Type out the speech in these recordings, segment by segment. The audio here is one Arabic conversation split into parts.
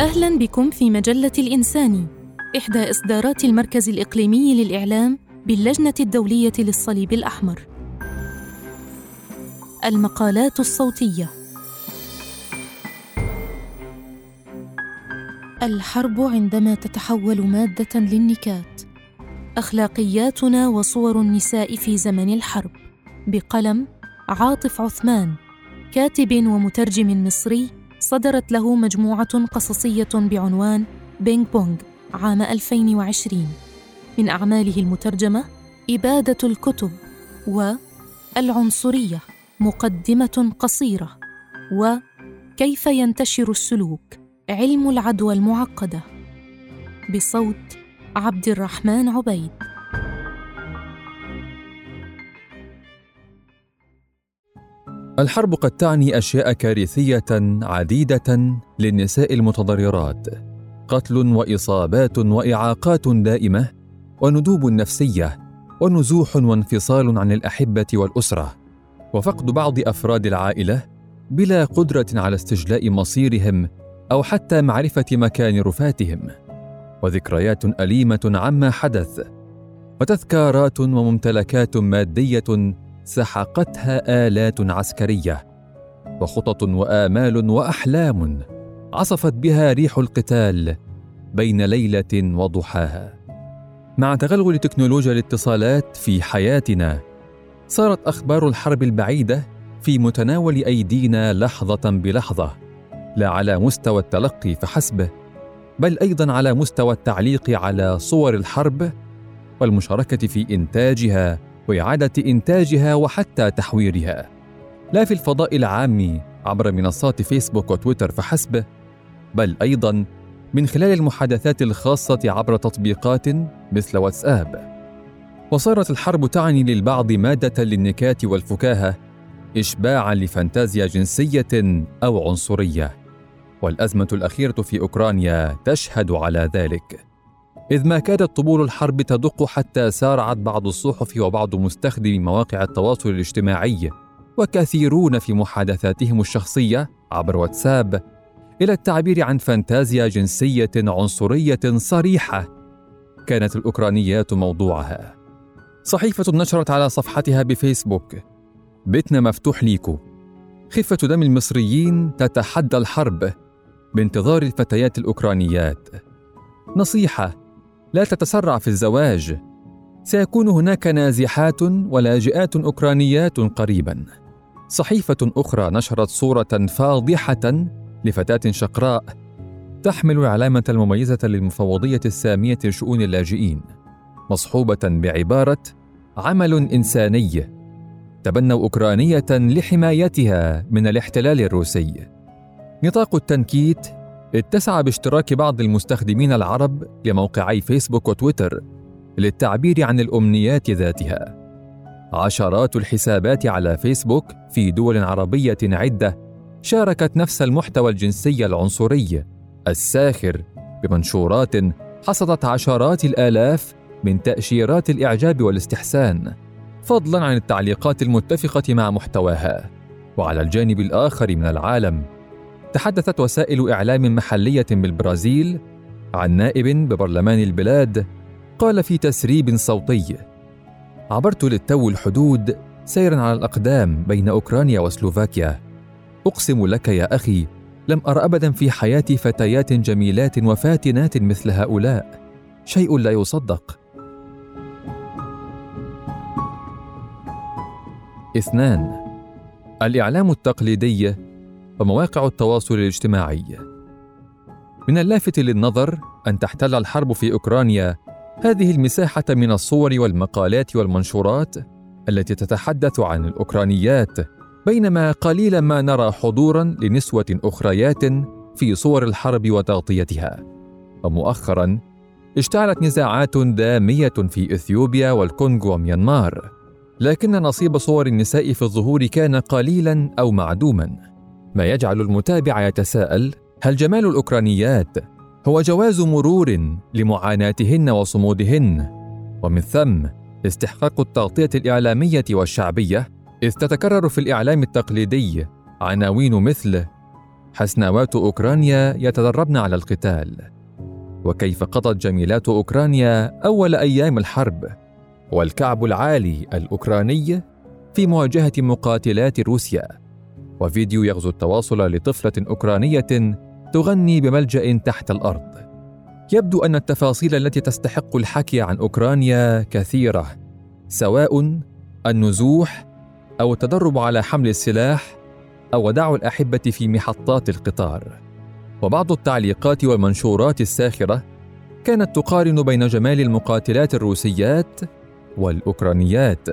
أهلا بكم في مجلة الإنساني إحدى إصدارات المركز الإقليمي للإعلام باللجنة الدولية للصليب الأحمر. المقالات الصوتية. الحرب عندما تتحول مادة للنكات. أخلاقياتنا وصور النساء في زمن الحرب. بقلم عاطف عثمان كاتب ومترجم مصري صدرت له مجموعة قصصية بعنوان بينغ بونغ عام 2020 من أعماله المترجمة إبادة الكتب والعنصرية مقدمة قصيرة وكيف ينتشر السلوك علم العدوى المعقدة. بصوت عبد الرحمن عبيد. الحرب قد تعني أشياء كارثية عديدة للنساء المتضررات قتل وإصابات وإعاقات دائمة وندوب نفسية ونزوح وانفصال عن الأحبة والأسرة وفقد بعض أفراد العائلة بلا قدرة على استجلاء مصيرهم أو حتى معرفة مكان رفاتهم وذكريات أليمة عما حدث وتذكارات وممتلكات مادية سحقتها آلات عسكرية وخطط وآمال وأحلام عصفت بها ريح القتال بين ليلة وضحاها. مع تغلغل تكنولوجيا الاتصالات في حياتنا صارت أخبار الحرب البعيدة في متناول أيدينا لحظة بلحظة لا على مستوى التلقي فحسب بل أيضا على مستوى التعليق على صور الحرب والمشاركة في إنتاجها وإعادة إنتاجها وحتى تحويرها. لا في الفضاء العام عبر منصات فيسبوك وتويتر فحسب بل أيضا من خلال المحادثات الخاصة عبر تطبيقات مثل واتساب. وصارت الحرب تعني للبعض مادة للنكات والفكاهة اشباعا لفانتازيا جنسية أو عنصرية. والأزمة الأخيرة في أوكرانيا تشهد على ذلك. إذ ما كادت طبول الحرب تدق حتى سارعت بعض الصحف وبعض مستخدمي مواقع التواصل الاجتماعي وكثيرون في محادثاتهم الشخصية عبر واتساب إلى التعبير عن فانتازيا جنسية عنصرية صريحة كانت الأوكرانيات موضوعها. صحيفة نشرت على صفحتها بفيسبوك: بيتنا مفتوح ليكو. خفة دم المصريين تتحدى الحرب بانتظار الفتيات الأوكرانيات. نصيحة لا تتسرع في الزواج. سيكون هناك نازحات ولاجئات أوكرانيات قريبا. صحيفة أخرى نشرت صورة فاضحة لفتاة شقراء تحمل علامة المميزه للمفوضية السامية لشؤون اللاجئين مصحوبة بعبارة عمل إنساني تبنوا أوكرانية لحمايتها من الاحتلال الروسي. نطاق التنكيت اتسع باشتراك بعض المستخدمين العرب لموقعي فيسبوك وتويتر للتعبير عن الأمنيات ذاتها. عشرات الحسابات على فيسبوك في دول عربية عدة شاركت نفس المحتوى الجنسي العنصري الساخر بمنشورات حصدت عشرات الآلاف من تأشيرات الإعجاب والاستحسان فضلا عن التعليقات المتفقة مع محتواها. وعلى الجانب الآخر من العالم تحدثت وسائل إعلام محلية بالبرازيل عن نائب ببرلمان البلاد قال في تسريب صوتي عبرت للتو الحدود سيرا على الأقدام بين أوكرانيا وسلوفاكيا. أقسم لك يا أخي لم أر ابدا في حياتي فتيات جميلات وفاتنات مثل هؤلاء. شيء لا يصدق. اثنان الإعلام التقليدي ومواقع التواصل الاجتماعي. من اللافت للنظر أن تحتل الحرب في أوكرانيا هذه المساحة من الصور والمقالات والمنشورات التي تتحدث عن الأوكرانيات بينما قليلا ما نرى حضورا لنسوة أخريات في صور الحرب وتغطيتها. ومؤخرا اشتعلت نزاعات دامية في إثيوبيا والكونغو وميانمار لكن نصيب صور النساء في الظهور كان قليلا أو معدوما. ما يجعل المتابع يتساءل هل جمال الأوكرانيات هو جواز مرور لمعاناتهن وصمودهن؟ ومن ثم استحقاق التغطية الإعلامية والشعبية إذ تتكرر في الإعلام التقليدي عناوين مثل حسناوات أوكرانيا يتدربن على القتال. وكيف قضت جميلات أوكرانيا أول أيام الحرب؟ والكعب العالي الأوكراني في مواجهة مقاتلات روسيا. وفيديو يغزو التواصل لطفلة أوكرانية تغني بملجأ تحت الأرض. يبدو أن التفاصيل التي تستحق الحكي عن أوكرانيا كثيرة سواء النزوح أو التدرب على حمل السلاح أو وداع الأحبة في محطات القطار. وبعض التعليقات والمنشورات الساخرة كانت تقارن بين جمال المقاتلات الروسيات والأوكرانيات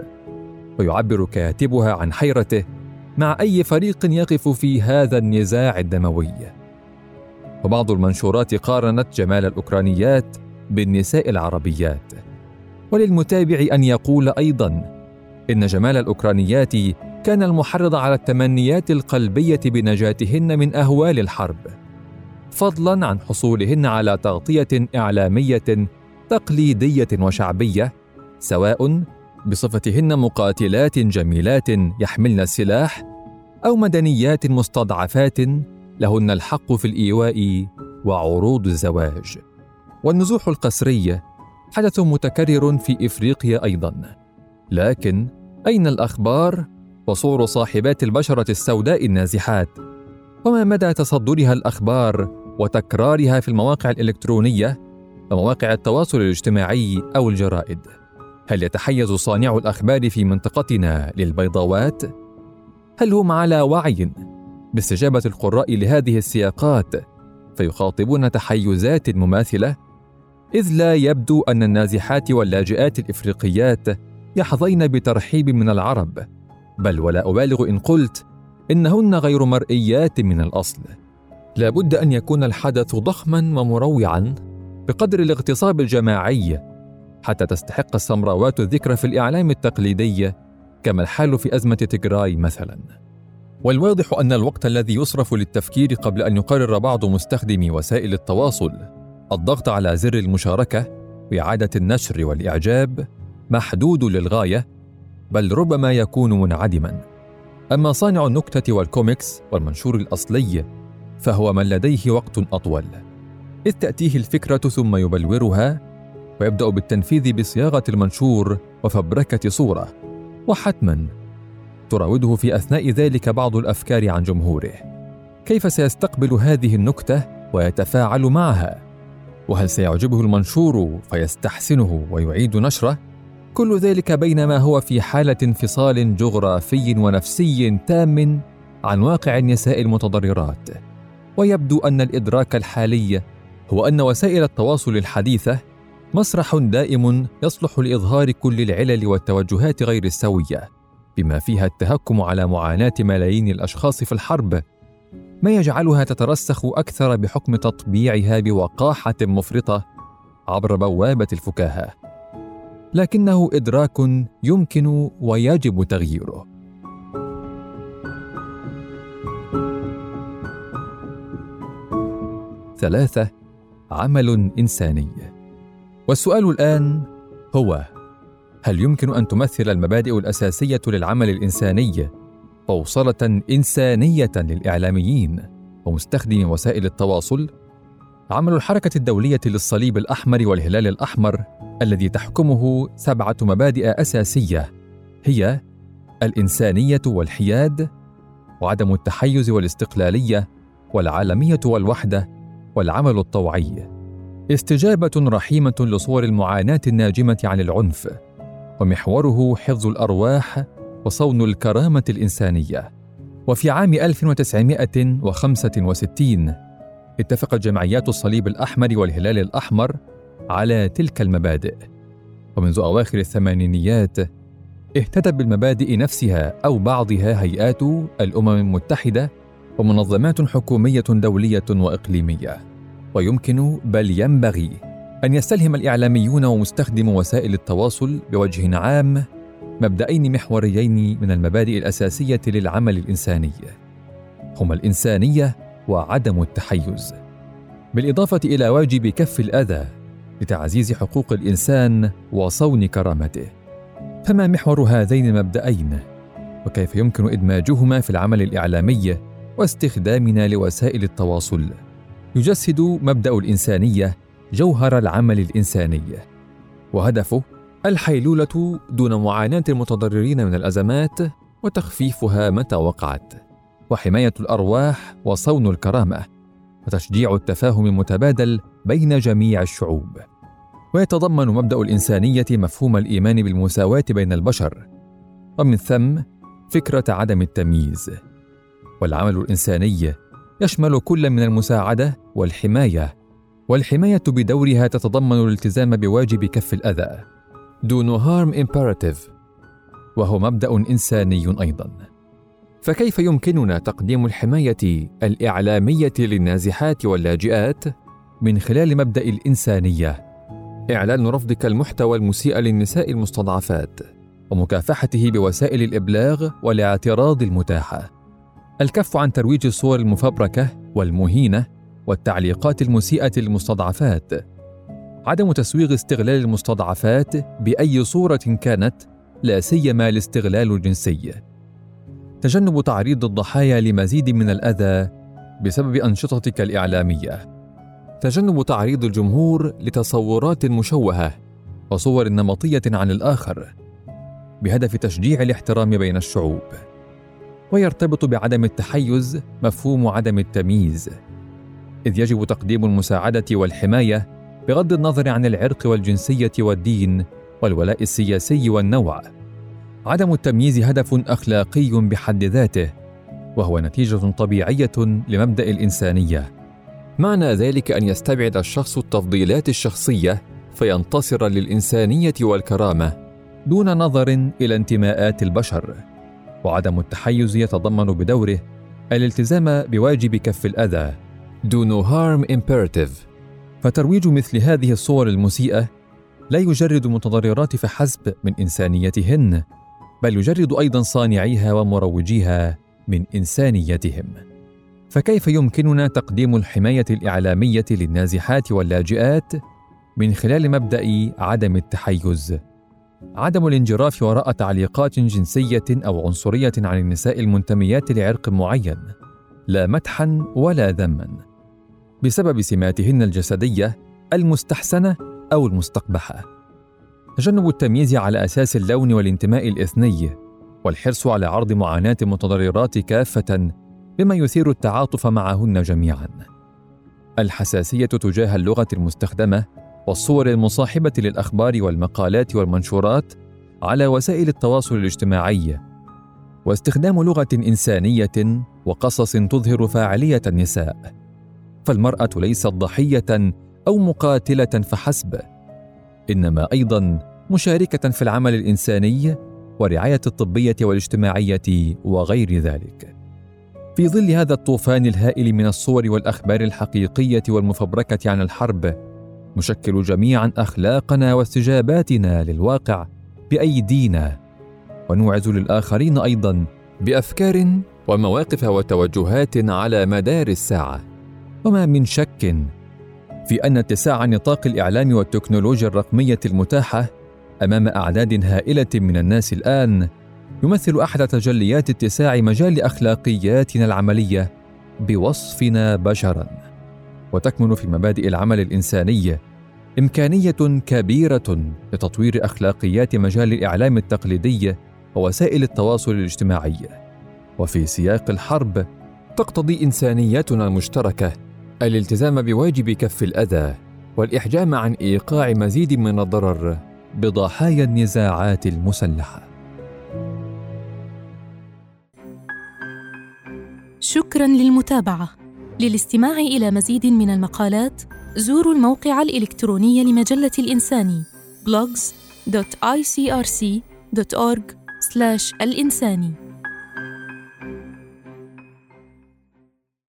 ويعبر كاتبها عن حيرته مع أي فريق يقف في هذا النزاع الدموي. وبعض المنشورات قارنت جمال الأوكرانيات بالنساء العربيات. وللمتابع أن يقول أيضا إن جمال الأوكرانيات كان المحرض على التمنيات القلبية بنجاتهن من أهوال الحرب فضلا عن حصولهن على تغطية إعلامية تقليدية وشعبية سواء بصفتهن مقاتلات جميلات يحملن السلاح أو مدنيات مستضعفات لهن الحق في الإيواء وعروض الزواج. والنزوح القسري حدث متكرر في إفريقيا أيضا. لكن أين الأخبار وصور صاحبات البشرة السوداء النازحات؟ وما مدى تصدرها الأخبار وتكرارها في المواقع الإلكترونية ومواقع التواصل الاجتماعي أو الجرائد؟ هل يتحيز صانع الأخبار في منطقتنا للبيضاوات؟ هل هم على وعي باستجابة القراء لهذه السياقات فيخاطبون تحيزات مماثلة؟ إذ لا يبدو أن النازحات واللاجئات الإفريقيات يحظين بترحيب من العرب بل ولا أبالغ إن قلت إنهن غير مرئيات من الأصل لابد أن يكون الحدث ضخما ومروعا بقدر الاغتصاب الجماعي حتى تستحق السمراوات الذكر في الإعلام التقليدي كما الحال في أزمة تجراي مثلا. والواضح أن الوقت الذي يصرف للتفكير قبل أن يقرر بعض مستخدمي وسائل التواصل الضغط على زر المشاركة وإعادة النشر والإعجاب محدود للغاية بل ربما يكون منعدما. أما صانع النكتة والكوميكس والمنشور الأصلي فهو من لديه وقت أطول. إذ تأتيه الفكرة ثم يبلورها ويبدأ بالتنفيذ بصياغة المنشور وفبركة صورة وحتما تراوده في أثناء ذلك بعض الأفكار عن جمهوره. كيف سيستقبل هذه النكتة ويتفاعل معها؟ وهل سيعجبه المنشور فيستحسنه ويعيد نشره؟ كل ذلك بينما هو في حالة انفصال جغرافي ونفسي تام عن واقع النساء المتضررات. ويبدو أن الإدراك الحالي هو أن وسائل التواصل الحديثة مسرح دائم يصلح لإظهار كل العلل والتوجهات غير السوية بما فيها التهكم على معاناة ملايين الأشخاص في الحرب. ما يجعلها تترسخ أكثر بحكم تطبيعها بوقاحة مفرطة عبر بوابة الفكاهة. لكنه إدراك يمكن ويجب تغييره. ثلاثة عمل إنساني. والسؤال الآن هو هل يمكن أن تمثل المبادئ الأساسية للعمل الإنساني فوصله إنسانية للإعلاميين ومستخدمي وسائل التواصل؟ عمل الحركة الدولية للصليب الأحمر والهلال الأحمر الذي تحكمه سبعة مبادئ أساسية هي الإنسانية والحياد وعدم التحيز والاستقلالية والعالمية والوحدة والعمل الطوعي. استجابة رحيمة لصور المعاناة الناجمة عن العنف ومحوره حفظ الأرواح وصون الكرامة الإنسانية. وفي عام 1965 اتفقت جمعيات الصليب الأحمر والهلال الأحمر على تلك المبادئ. ومنذ أواخر الثمانينيات اهتدت بالمبادئ نفسها أو بعضها هيئات الأمم المتحدة ومنظمات حكومية دولية وإقليمية. ويمكن بل ينبغي أن يستلهم الإعلاميون ومستخدمو وسائل التواصل بوجه عام مبدأين محوريين من المبادئ الأساسية للعمل الإنساني. هما الإنسانية وعدم التحيز. بالإضافة إلى واجب كف الأذى لتعزيز حقوق الإنسان وصون كرامته. فما محور هذين المبدأين؟ وكيف يمكن إدماجهما في العمل الإعلامي واستخدامنا لوسائل التواصل؟ يجسد مبدأ الإنسانية جوهر العمل الإنساني. وهدفه الحيلولة دون معاناة المتضررين من الأزمات وتخفيفها متى وقعت. وحماية الأرواح وصون الكرامة وتشجيع التفاهم المتبادل بين جميع الشعوب. ويتضمن مبدأ الإنسانية مفهوم الإيمان بالمساواة بين البشر. ومن ثم فكرة عدم التمييز. والعمل الإنساني يشمل كل من المساعدة والحماية. والحماية بدورها تتضمن الالتزام بواجب كف do no harm imperative. وهو مبدأ إنساني أيضا. فكيف يمكننا تقديم الحماية الإعلامية للنازحات واللاجئات؟ من خلال مبدأ الإنسانية. إعلان رفضك المحتوى المسيء للنساء المستضعفات. ومكافحته بوسائل الإبلاغ والاعتراض المتاحة. الكف عن ترويج الصور المفبركة والمهينة والتعليقات المسيئة للمستضعفات. عدم تسويغ استغلال المستضعفات بأي صورة كانت لا سيما الاستغلال الجنسي. تجنب تعريض الضحايا لمزيد من الأذى بسبب أنشطتك الإعلامية. تجنب تعريض الجمهور لتصورات مشوهة وصور نمطية عن الآخر بهدف تشجيع الاحترام بين الشعوب. ويرتبط بعدم التحيز مفهوم عدم التمييز. إذ يجب تقديم المساعدة والحماية بغض النظر عن العرق والجنسية والدين والولاء السياسي والنوع. عدم التمييز هدف أخلاقي بحد ذاته وهو نتيجة طبيعية لمبدأ الإنسانية. معنى ذلك أن يستبعد الشخص التفضيلات الشخصية فينتصر للإنسانية والكرامة دون نظر إلى انتماءات البشر. وعدم التحيز يتضمن بدوره الالتزام بواجب كف الأذى. Do no harm imperative. فترويج مثل هذه الصور المسيئة لا يجرد المتضررات فحسب من إنسانيتهن بل يجرد أيضا صانعيها ومروجيها من إنسانيتهم. فكيف يمكننا تقديم الحماية الإعلامية للنازحات واللاجئات من خلال مبدأ عدم التحيز؟ عدم الانجراف وراء تعليقات جنسية أو عنصرية عن النساء المنتميات لعرق معين لا مدحا ولا ذما. بسبب سماتهن الجسدية المستحسنة أو المستقبحة. تجنب التمييز على أساس اللون والانتماء الإثني والحرص على عرض معاناة المتضررات كافة بما يثير التعاطف معهن جميعا. الحساسية تجاه اللغة المستخدمة والصور المصاحبة للأخبار والمقالات والمنشورات على وسائل التواصل الاجتماعي واستخدام لغة إنسانية وقصص تظهر فاعلية النساء. فالمرأة ليست ضحية أو مقاتلة فحسب إنما أيضا مشاركة في العمل الإنساني ورعاية الطبية والاجتماعية وغير ذلك. في ظل هذا الطوفان الهائل من الصور والأخبار الحقيقية والمفبركة عن الحرب نشكل جميعا أخلاقنا واستجاباتنا للواقع بايدينا ونوعز للآخرين أيضا بأفكار ومواقف وتوجهات على مدار الساعة. وما من شك في أن اتساع نطاق الإعلام والتكنولوجيا الرقمية المتاحة أمام أعداد هائلة من الناس الآن يمثل أحد تجليات اتساع مجال أخلاقياتنا العملية بوصفنا بشرا. وتكمن في مبادئ العمل الإنساني. إمكانية كبيرة لتطوير أخلاقيات مجال الإعلام التقليدي ووسائل التواصل الاجتماعي. وفي سياق الحرب تقتضي انسانيتنا المشتركة الالتزام بواجب كف الأذى والإحجام عن إيقاع مزيد من الضرر بضحايا النزاعات المسلحة. شكرا للمتابعة. للاستماع إلى مزيد من المقالات زوروا الموقع الإلكتروني لمجلة الإنساني blogs.icrc.org/الإنساني